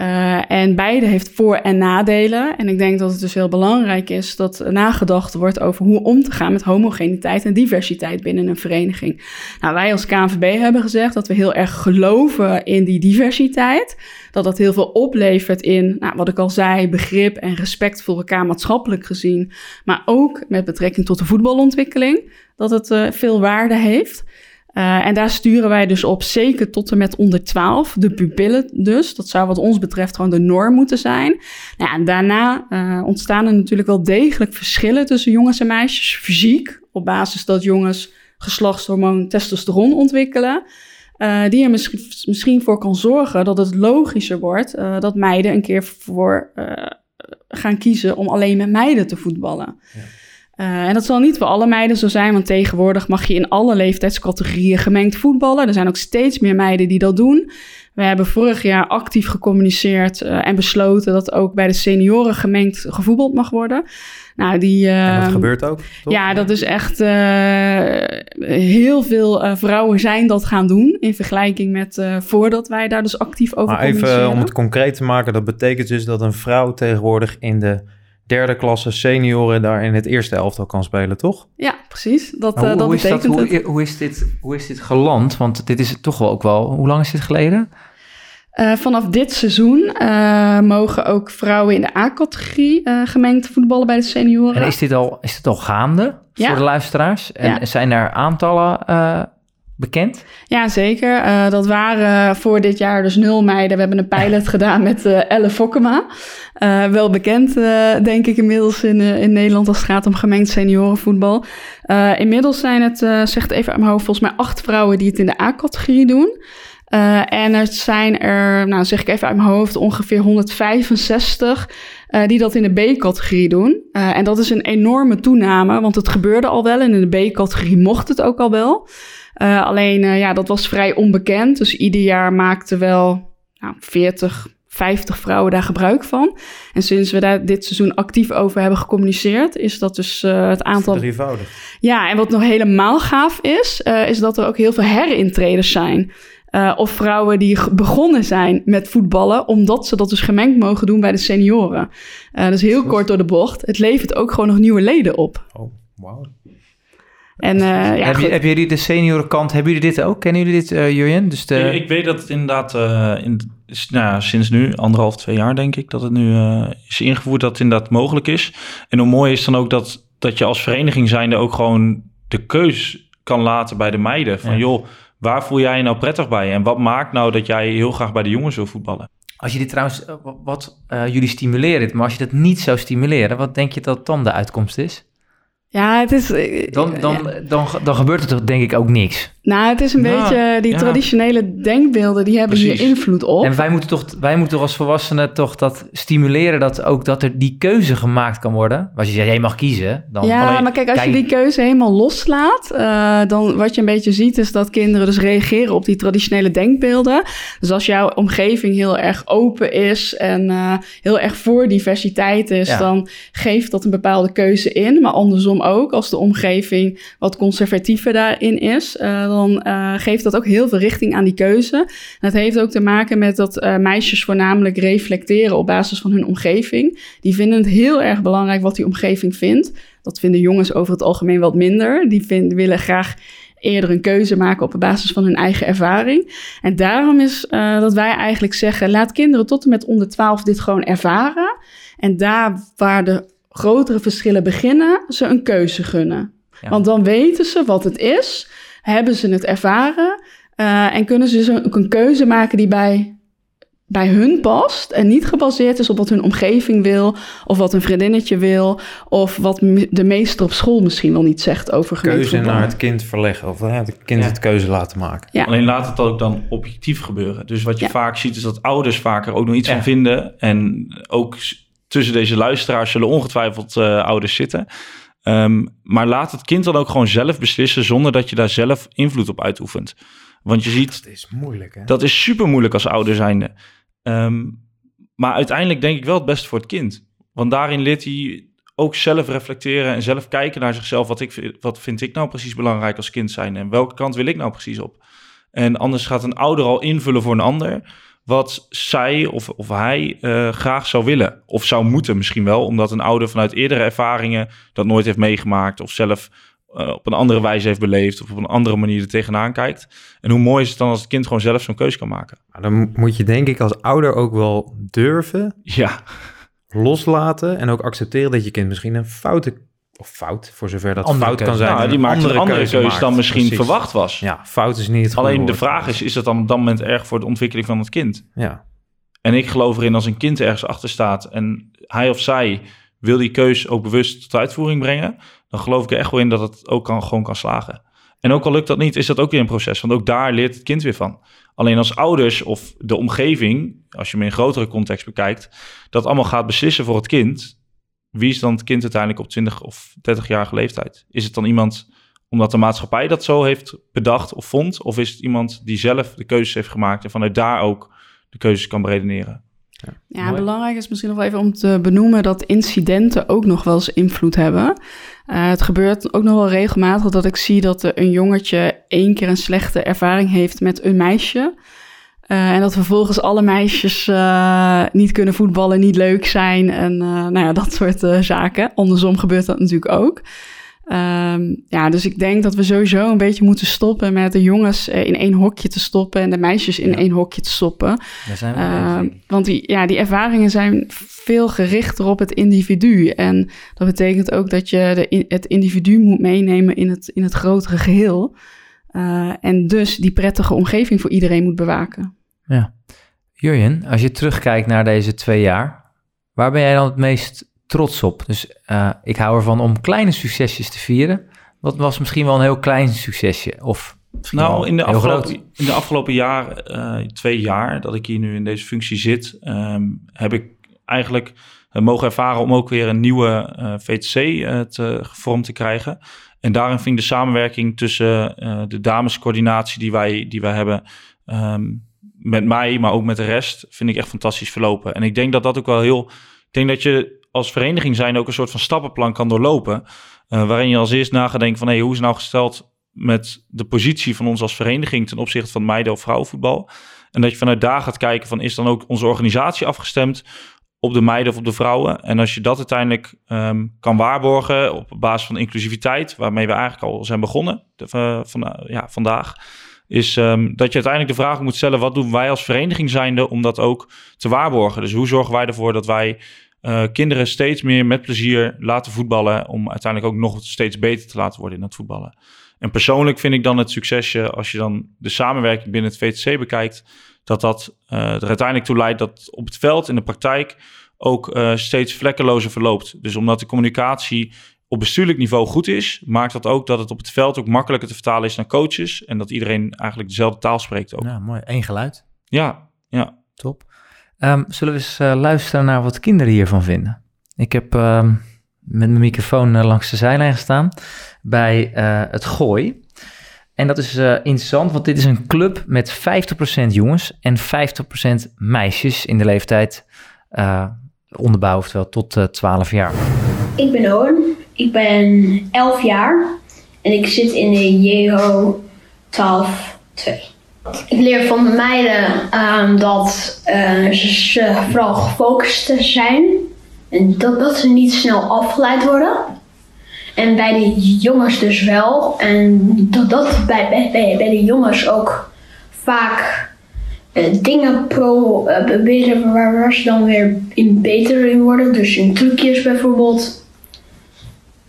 Uh, en beide heeft voor- en nadelen. En ik denk dat het dus heel belangrijk is dat nagedacht wordt over hoe om te gaan met homogeniteit en diversiteit binnen een vereniging. Nou, wij als KNVB hebben gezegd dat we heel erg geloven in die diversiteit. Dat dat heel veel oplevert in, nou, wat ik al zei, begrip en respect voor elkaar maatschappelijk gezien. Maar ook met betrekking tot de voetbalontwikkeling, dat het uh, veel waarde heeft. Uh, en daar sturen wij dus op, zeker tot en met onder 12, de pupillen dus. Dat zou wat ons betreft gewoon de norm moeten zijn. Nou en daarna uh, ontstaan er natuurlijk wel degelijk verschillen tussen jongens en meisjes, fysiek, op basis dat jongens geslachtshormoon testosteron ontwikkelen. Uh, die er misschien, misschien voor kan zorgen dat het logischer wordt dat meiden een keer voor gaan kiezen om alleen met meiden te voetballen. Ja. Uh, en dat zal niet voor alle meiden zo zijn, want tegenwoordig mag je in alle leeftijdscategorieën gemengd voetballen. Er zijn ook steeds meer meiden die dat doen. We hebben vorig jaar actief gecommuniceerd uh, en besloten dat ook bij de senioren gemengd gevoetbald mag worden. Nou, die, uh, en dat gebeurt ook? Toch? Ja, dat is echt. heel veel vrouwen zijn dat gaan doen in vergelijking met voordat wij daar dus actief over maar even om het concreet te maken, dat betekent dus dat een vrouw tegenwoordig in de derde klasse senioren daar in het eerste elftal kan spelen, toch? Ja, precies. Dat, hoe, uh, dat hoe betekent is dat, het. Hoe, hoe, is dit, hoe is dit geland? Want dit is toch wel ook wel... Hoe lang is dit geleden? Uh, vanaf dit seizoen uh, mogen ook vrouwen in de A-categorie uh, gemengd voetballen bij de senioren. En is dit al, is dit al gaande ja. voor de luisteraars? En Ja. zijn er aantallen eh, bekend? Ja, zeker. Uh, dat waren voor dit jaar dus nul meiden. We hebben een pilot gedaan met uh, Elle Fokkema. Uh, wel bekend, denk ik, inmiddels in, in Nederland als het gaat om gemengd seniorenvoetbal. inmiddels zijn het, zegt even uit mijn hoofd, volgens mij acht vrouwen die het in de A-categorie doen. En er zijn er, nou zeg ik even uit mijn hoofd, ongeveer 165 uh, die dat in de B-categorie doen. Uh, en dat is een enorme toename, want het gebeurde al wel en in de B-categorie mocht het ook al wel. Uh, alleen, uh, ja, dat was vrij onbekend. Dus ieder jaar maakten wel nou, 40, 50 vrouwen daar gebruik van. En sinds we daar dit seizoen actief over hebben gecommuniceerd, is dat dus uh, het aantal. Drievoudig. Ja, en wat nog helemaal gaaf is, is dat er ook heel veel herintreders zijn. Of vrouwen die begonnen zijn met voetballen, omdat ze dat dus gemengd mogen doen bij de senioren. Dus heel kort door de bocht. Het levert ook gewoon nog nieuwe leden op. Oh, wauw. En, uh, ja, heb, je, hebben jullie de seniorenkant, hebben jullie dit ook? Kennen jullie dit, uh, Jurjen? Dus de... ik, ik weet dat het inderdaad uh, in, nou ja, sinds nu, anderhalf, twee jaar denk ik, dat het nu uh, is ingevoerd dat het inderdaad mogelijk is. En hoe mooi is dan ook dat, dat je als vereniging zijnde ook gewoon de keus kan laten bij de meiden. Van ja. joh, waar voel jij je nou prettig bij? En wat maakt nou dat jij heel graag bij de jongens wil voetballen? Als je dit trouwens, wat jullie stimuleren dit, maar als je dat niet zou stimuleren, wat denk je dat dan de uitkomst is? Ja, het is... Dan, dan, ja. dan, dan gebeurt er toch denk ik ook niks. Nou, het is een nou, beetje... Die ja. traditionele denkbeelden, die hebben Precies. hier invloed op. En wij moeten, toch, wij moeten toch als volwassenen toch dat stimuleren... dat ook dat er die keuze gemaakt kan worden. Als je zegt, jij mag kiezen... Dan ja, alleen, maar kijk, als kijk, je die keuze helemaal loslaat... Uh, dan wat je een beetje ziet is dat kinderen dus reageren op die traditionele denkbeelden. Dus als jouw omgeving heel erg open is... en uh, heel erg voor diversiteit is... Ja. dan geeft dat een bepaalde keuze in. Maar andersom ook, als de omgeving wat conservatiever daarin is... Uh, dan dan uh, geeft dat ook heel veel richting aan die keuze. Dat heeft ook te maken met dat uh, meisjes voornamelijk reflecteren op basis van hun omgeving. Die vinden het heel erg belangrijk wat die omgeving vindt. Dat vinden jongens over het algemeen wat minder. Die vinden, willen graag eerder een keuze maken op basis van hun eigen ervaring. En daarom is uh, dat wij eigenlijk zeggen: laat kinderen tot en met onder 12 dit gewoon ervaren. En daar waar de grotere verschillen beginnen, ze een keuze gunnen. Ja. Want dan weten ze wat het is, hebben ze het ervaren uh, en kunnen ze dus een, een keuze maken die bij bij hun past en niet gebaseerd is op wat hun omgeving wil, of wat een vriendinnetje wil, of wat de meester op school misschien wel niet zegt over Keuze naar het kind verleggen, of het kind ja. het keuze laten maken. Ja. Alleen laat het ook dan objectief gebeuren. Dus wat je ja. vaak ziet is dat ouders vaker ook nog iets van vinden. En ook tussen deze luisteraars zullen ongetwijfeld uh, ouders zitten. Um, maar laat het kind dan ook gewoon zelf beslissen zonder dat je daar zelf invloed op uitoefent. Want je ziet... Dat is moeilijk, hè? Dat is super moeilijk als ouder zijnde. Um, maar uiteindelijk denk ik wel het beste voor het kind. Want daarin leert hij ook zelf reflecteren en zelf kijken naar zichzelf. Wat, ik, wat vind ik nou precies belangrijk als kind zijn? En welke kant wil ik nou precies op? En anders gaat een ouder al invullen voor een ander wat zij of, of hij uh, graag zou willen. Of zou moeten misschien wel, omdat een ouder vanuit eerdere ervaringen dat nooit heeft meegemaakt. Of zelf uh, op een andere wijze heeft beleefd. Of op een andere manier er tegenaan kijkt. En hoe mooi is het dan als het kind gewoon zelf zo'n keus kan maken. Maar dan moet je denk ik als ouder ook wel durven. Ja. Loslaten en ook accepteren dat je kind misschien een foute of fout, voor zover dat andere fout keuze. kan zijn. Nou, die maakt een andere keuze, keuze maakt. dan misschien Precies. verwacht was. Ja, fout is niet het goede Alleen de vraag is, is dat dan op dat moment erg voor de ontwikkeling van het kind? Ja, En ik geloof erin als een kind ergens achter staat en hij of zij wil die keus ook bewust tot uitvoering brengen, dan geloof ik er echt wel in dat het ook kan, gewoon kan slagen. En ook al lukt dat niet, is dat ook weer een proces, want ook daar leert het kind weer van. Alleen als ouders of de omgeving, als je hem in een grotere context bekijkt, dat allemaal gaat beslissen voor het kind, wie is dan het kind uiteindelijk op 20 of 30-jarige leeftijd? Is het dan iemand omdat de maatschappij dat zo heeft bedacht of vond, of is het iemand die zelf de keuzes heeft gemaakt en vanuit daar ook de keuzes kan beredeneren? Ja, Mooi. belangrijk is misschien nog wel even om te benoemen dat incidenten ook nog wel eens invloed hebben. Eh, het gebeurt ook nog wel regelmatig dat ik zie dat een jongetje één keer een slechte ervaring heeft met een meisje. Eh, en dat vervolgens alle meisjes eh, niet kunnen voetballen, niet leuk zijn en eh, nou ja, dat soort zaken. Andersom gebeurt dat natuurlijk ook. Ehm, ja, dus ik denk dat we sowieso een beetje moeten stoppen met de jongens in één hokje te stoppen en de meisjes in Ja. één hokje te stoppen. Daar zijn we eens. want die, ja, die ervaringen zijn veel gerichter op het individu. En dat betekent ook dat je de, het individu moet meenemen in het, in het grotere geheel. Uh, en dus die prettige omgeving voor iedereen moet bewaken. Ja. Jurjen, als je terugkijkt naar deze twee jaar, waar ben jij dan het meest trots op? Dus eh, ik hou ervan om kleine succesjes te vieren. Wat was misschien wel een heel klein succesje? Of misschien wel Nou, in de, heel afgelopen, groot? in de afgelopen jaar, eh, twee jaar dat ik hier nu in deze functie zit, ehm, heb ik eigenlijk eh, mogen ervaren om ook weer een nieuwe eh, VTC te, gevormd te krijgen. En daarin vind ik de samenwerking tussen eh, de damescoördinatie die wij, die wij hebben ehm, met mij, maar ook met de rest, vind ik echt fantastisch verlopen. En ik denk dat dat ook wel heel... Ik denk dat je als vereniging zijn ook een soort van stappenplan kan doorlopen. eh, waarin je als eerst na gaat denken van... Hey, hoe is nou gesteld met de positie van ons als vereniging... ten opzichte van meiden- of vrouwenvoetbal? En dat je vanuit daar gaat kijken van... is dan ook onze organisatie afgestemd op de meiden of op de vrouwen? En als je dat uiteindelijk ehm, kan waarborgen op basis van inclusiviteit... waarmee we eigenlijk al zijn begonnen eh, van, eh, ja, vandaag... is ehm, dat je uiteindelijk de vraag moet stellen... wat doen wij als vereniging zijnde om dat ook te waarborgen? Dus hoe zorgen wij ervoor dat wij eh, kinderen steeds meer met plezier laten voetballen... om uiteindelijk ook nog steeds beter te laten worden in het voetballen? En persoonlijk vind ik dan het succesje, als je dan de samenwerking binnen het VTC bekijkt, dat dat eh, er uiteindelijk toe leidt dat op het veld in de praktijk ook eh, steeds vlekkelozer verloopt. Dus omdat de communicatie op bestuurlijk niveau goed is, maakt dat ook dat het op het veld ook makkelijker te vertalen is naar coaches en dat iedereen eigenlijk dezelfde taal spreekt ook. Ja, mooi. Eén geluid. Ja, ja. Top. Ehm, zullen we eens eh, luisteren naar wat kinderen hiervan vinden? Ik heb ehm, met mijn microfoon eh, langs de zijlijn gestaan bij eh, het Gooi. En dat is interessant, want dit is een club met 50% jongens en 50% meisjes in de leeftijd onderbouw, oftewel tot eh 12 jaar. Ik ben Owen, ik ben 11 jaar en ik zit in de JHO 12, 2. Ik leer van de meiden ehm, dat eh, ze, vooral gefocust zijn. En dat, dat ze niet snel afgeleid worden. En bij de jongens dus wel. En dat, dat bij, bij, bij, de jongens ook vaak eh, dingen proberen waar, waar ze dan weer in beter in worden. Dus in trucjes bijvoorbeeld.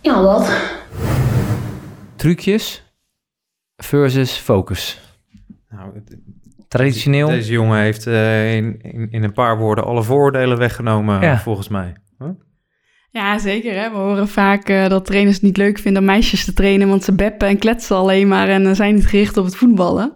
Ja, dat. Trucjes versus focus. Nou, het- Traditioneel. Deze jongen heeft eh, in, in, in een paar woorden alle voordelen weggenomen, Ja. volgens mij. Huh? Ja, zeker. Hè? We horen vaak eh, dat trainers het niet leuk vinden om meisjes te trainen, want ze beppen en kletsen alleen maar en eh, zijn niet gericht op het voetballen.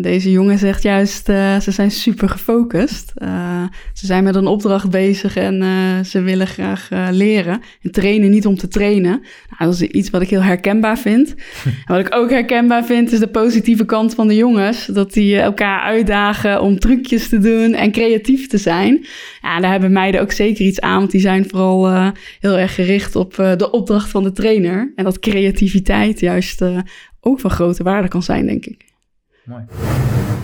Deze jongen zegt juist, eh, ze zijn super gefocust. Eh, ze zijn met een opdracht bezig en eh, ze willen graag leren. En trainen niet om te trainen. Nou, dat is iets wat ik heel herkenbaar vind. en wat ik ook herkenbaar vind, is de positieve kant van de jongens. Dat die elkaar uitdagen om trucjes te doen en creatief te zijn. Ja, daar hebben meiden ook zeker iets aan, want die zijn vooral heel erg gericht op de opdracht van de trainer. En dat creativiteit juist ook van grote waarde kan zijn, denk ik. Mooi.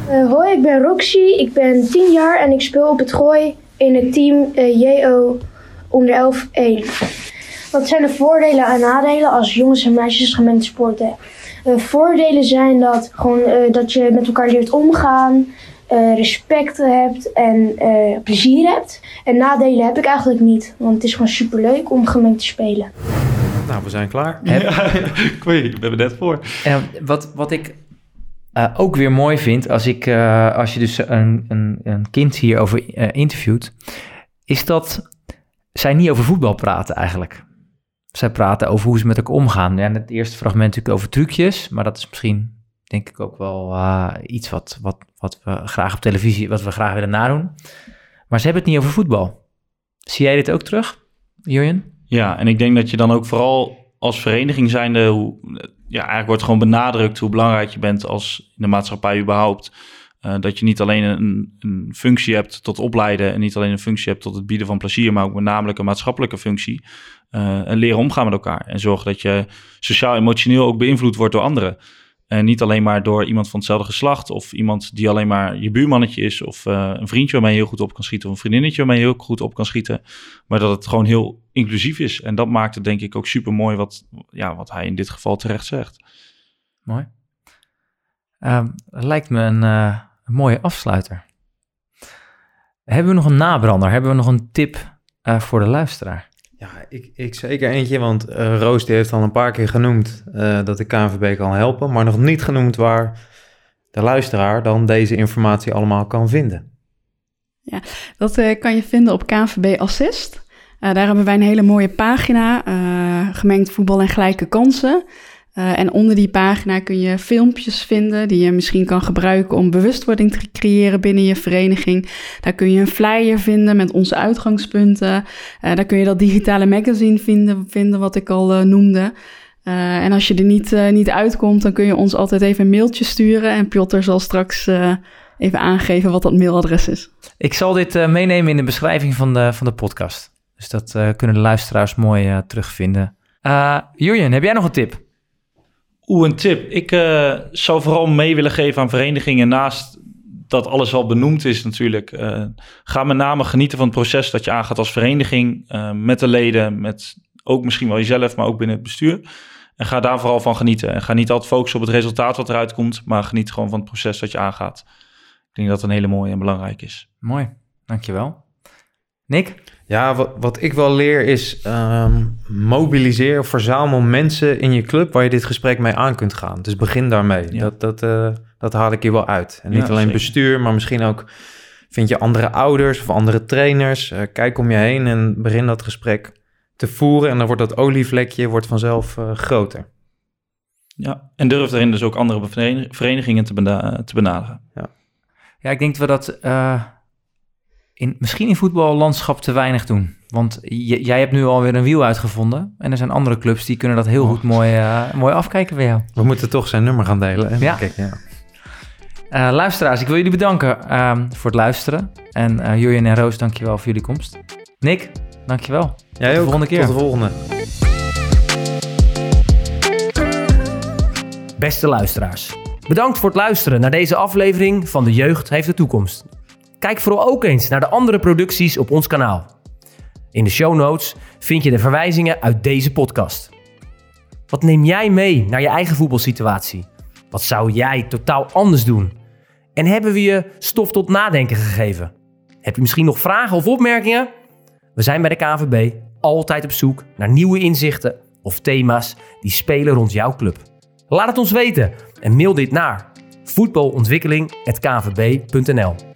Eh, hoi, ik ben Roxy. Ik ben 10 jaar en ik speel op het Gooi in het team eh, JO onder 11 1. Wat zijn de voordelen en nadelen als jongens en meisjes gemengd sporten? Eh, voordelen zijn dat, gewoon, eh, dat je met elkaar leert omgaan, eh, respect hebt en eh, plezier hebt. En nadelen heb ik eigenlijk niet, want het is gewoon superleuk om gemengd te spelen. Nou, we zijn klaar. Ja, ik weet we hebben net voor. En wat, wat ik eh, ook weer mooi vind als, ik, eh, als je dus een, een, een kind hierover eh, interviewt, is dat zij niet over voetbal praten eigenlijk. Zij praten over hoe ze met elkaar omgaan. En het eerste fragment natuurlijk over trucjes, maar dat is misschien denk ik ook wel iets wat, wat, wat we graag op televisie, wat we graag willen nadoen. Maar ze hebben het niet over voetbal. Zie jij dit ook terug, Jurjen? Ja, en ik denk dat je dan ook vooral als vereniging zijnde, ja, eigenlijk wordt gewoon benadrukt hoe belangrijk je bent als in de maatschappij überhaupt. Eh, dat je niet alleen een, een functie hebt tot opleiden en niet alleen een functie hebt tot het bieden van plezier, maar ook met namelijk een maatschappelijke functie. Eh, en leren omgaan met elkaar en zorgen dat je sociaal-emotioneel ook beïnvloed wordt door anderen. En niet alleen maar door iemand van hetzelfde geslacht of iemand die alleen maar je buurmannetje is of eh, een vriendje waarmee je heel goed op kan schieten of een vriendinnetje waarmee je heel goed op kan schieten. Maar dat het gewoon heel inclusief is. En dat maakt het denk ik ook super mooi wat, ja, wat hij in dit geval terecht zegt. Mooi. Ehm, lijkt me een, eh, een mooie afsluiter. Hebben we nog een nabrander? Hebben we nog een tip eh, voor de luisteraar? Ja, ik, ik zeker eentje, want eh, Roos die heeft al een paar keer genoemd eh, dat de KNVB kan helpen, maar nog niet genoemd waar de luisteraar dan deze informatie allemaal kan vinden. Dat eh, kan je vinden op KNVB Assist. Daar hebben wij een hele mooie pagina, gemengd voetbal en gelijke kansen. Eh, en onder die pagina kun je filmpjes vinden die je misschien kan gebruiken om bewustwording te creëren binnen je vereniging. Daar kun je een flyer vinden met onze uitgangspunten. Eh, daar kun je dat digitale magazine vinden, vinden wat ik al eh, noemde. En als je er niet, niet uitkomt, dan kun je ons altijd even een mailtje sturen. En Piotr zal straks even aangeven wat dat mailadres is. Ik zal dit meenemen in de beschrijving van de, van de podcast. Dus dat kunnen de luisteraars mooi terugvinden. Jurjen, heb jij nog een tip? Oeh, een tip. Ik eh, zou vooral mee willen geven aan verenigingen naast dat alles al benoemd is natuurlijk. eh, ga met name genieten van het proces dat je aangaat als vereniging. eh, met de leden, met ook misschien wel jezelf, maar ook binnen het bestuur. En ga daar vooral van genieten. En ga niet altijd focussen op het resultaat wat eruit komt, maar geniet gewoon van het proces dat je aangaat. Ik denk dat dat een hele mooie en belangrijk is. Mooi, dankjewel. Nick? Ja, wat, wat ik wel leer is ehm, mobiliseer of verzamel mensen in je club waar je dit gesprek mee aan kunt gaan. Dus begin daarmee. Ja. Dat, dat, eh, dat haal ik hier wel uit. En niet Ja, alleen zeker. bestuur, maar misschien ook vind je andere ouders of andere trainers. Eh, kijk om je heen en begin dat gesprek te voeren. En dan wordt dat olievlekje wordt vanzelf eh, groter. Ja, en durf daarin dus ook andere verenig- verenigingen te, bena- te benaderen. Ja, ik denk dat we dat eh, in, misschien in voetballandschap te weinig doen. Want j- jij hebt nu alweer een wiel uitgevonden. En er zijn andere clubs die kunnen dat heel Oh. goed mooi, eh, mooi afkijken bij jou. We moeten toch zijn nummer gaan delen. hè? Ja. Kijk, ja. Eh, luisteraars, ik wil jullie bedanken ehm, voor het luisteren. En eh Jurjen en Roos, dankjewel voor jullie komst. Nick, dankjewel. Jij de ook. volgende keer. Tot de volgende. Beste luisteraars, Bedankt voor het luisteren naar deze aflevering van De Jeugd heeft de toekomst. Kijk vooral ook eens naar de andere producties op ons kanaal. In de show notes vind je de verwijzingen uit deze podcast. Wat neem jij mee naar je eigen voetbalsituatie? Wat zou jij totaal anders doen? En hebben we je stof tot nadenken gegeven? Heb je misschien nog vragen of opmerkingen? We zijn bij de KVB altijd op zoek naar nieuwe inzichten of thema's die spelen rond jouw club. Laat het ons weten en mail dit naar voetbalontwikkeling.kvb.nl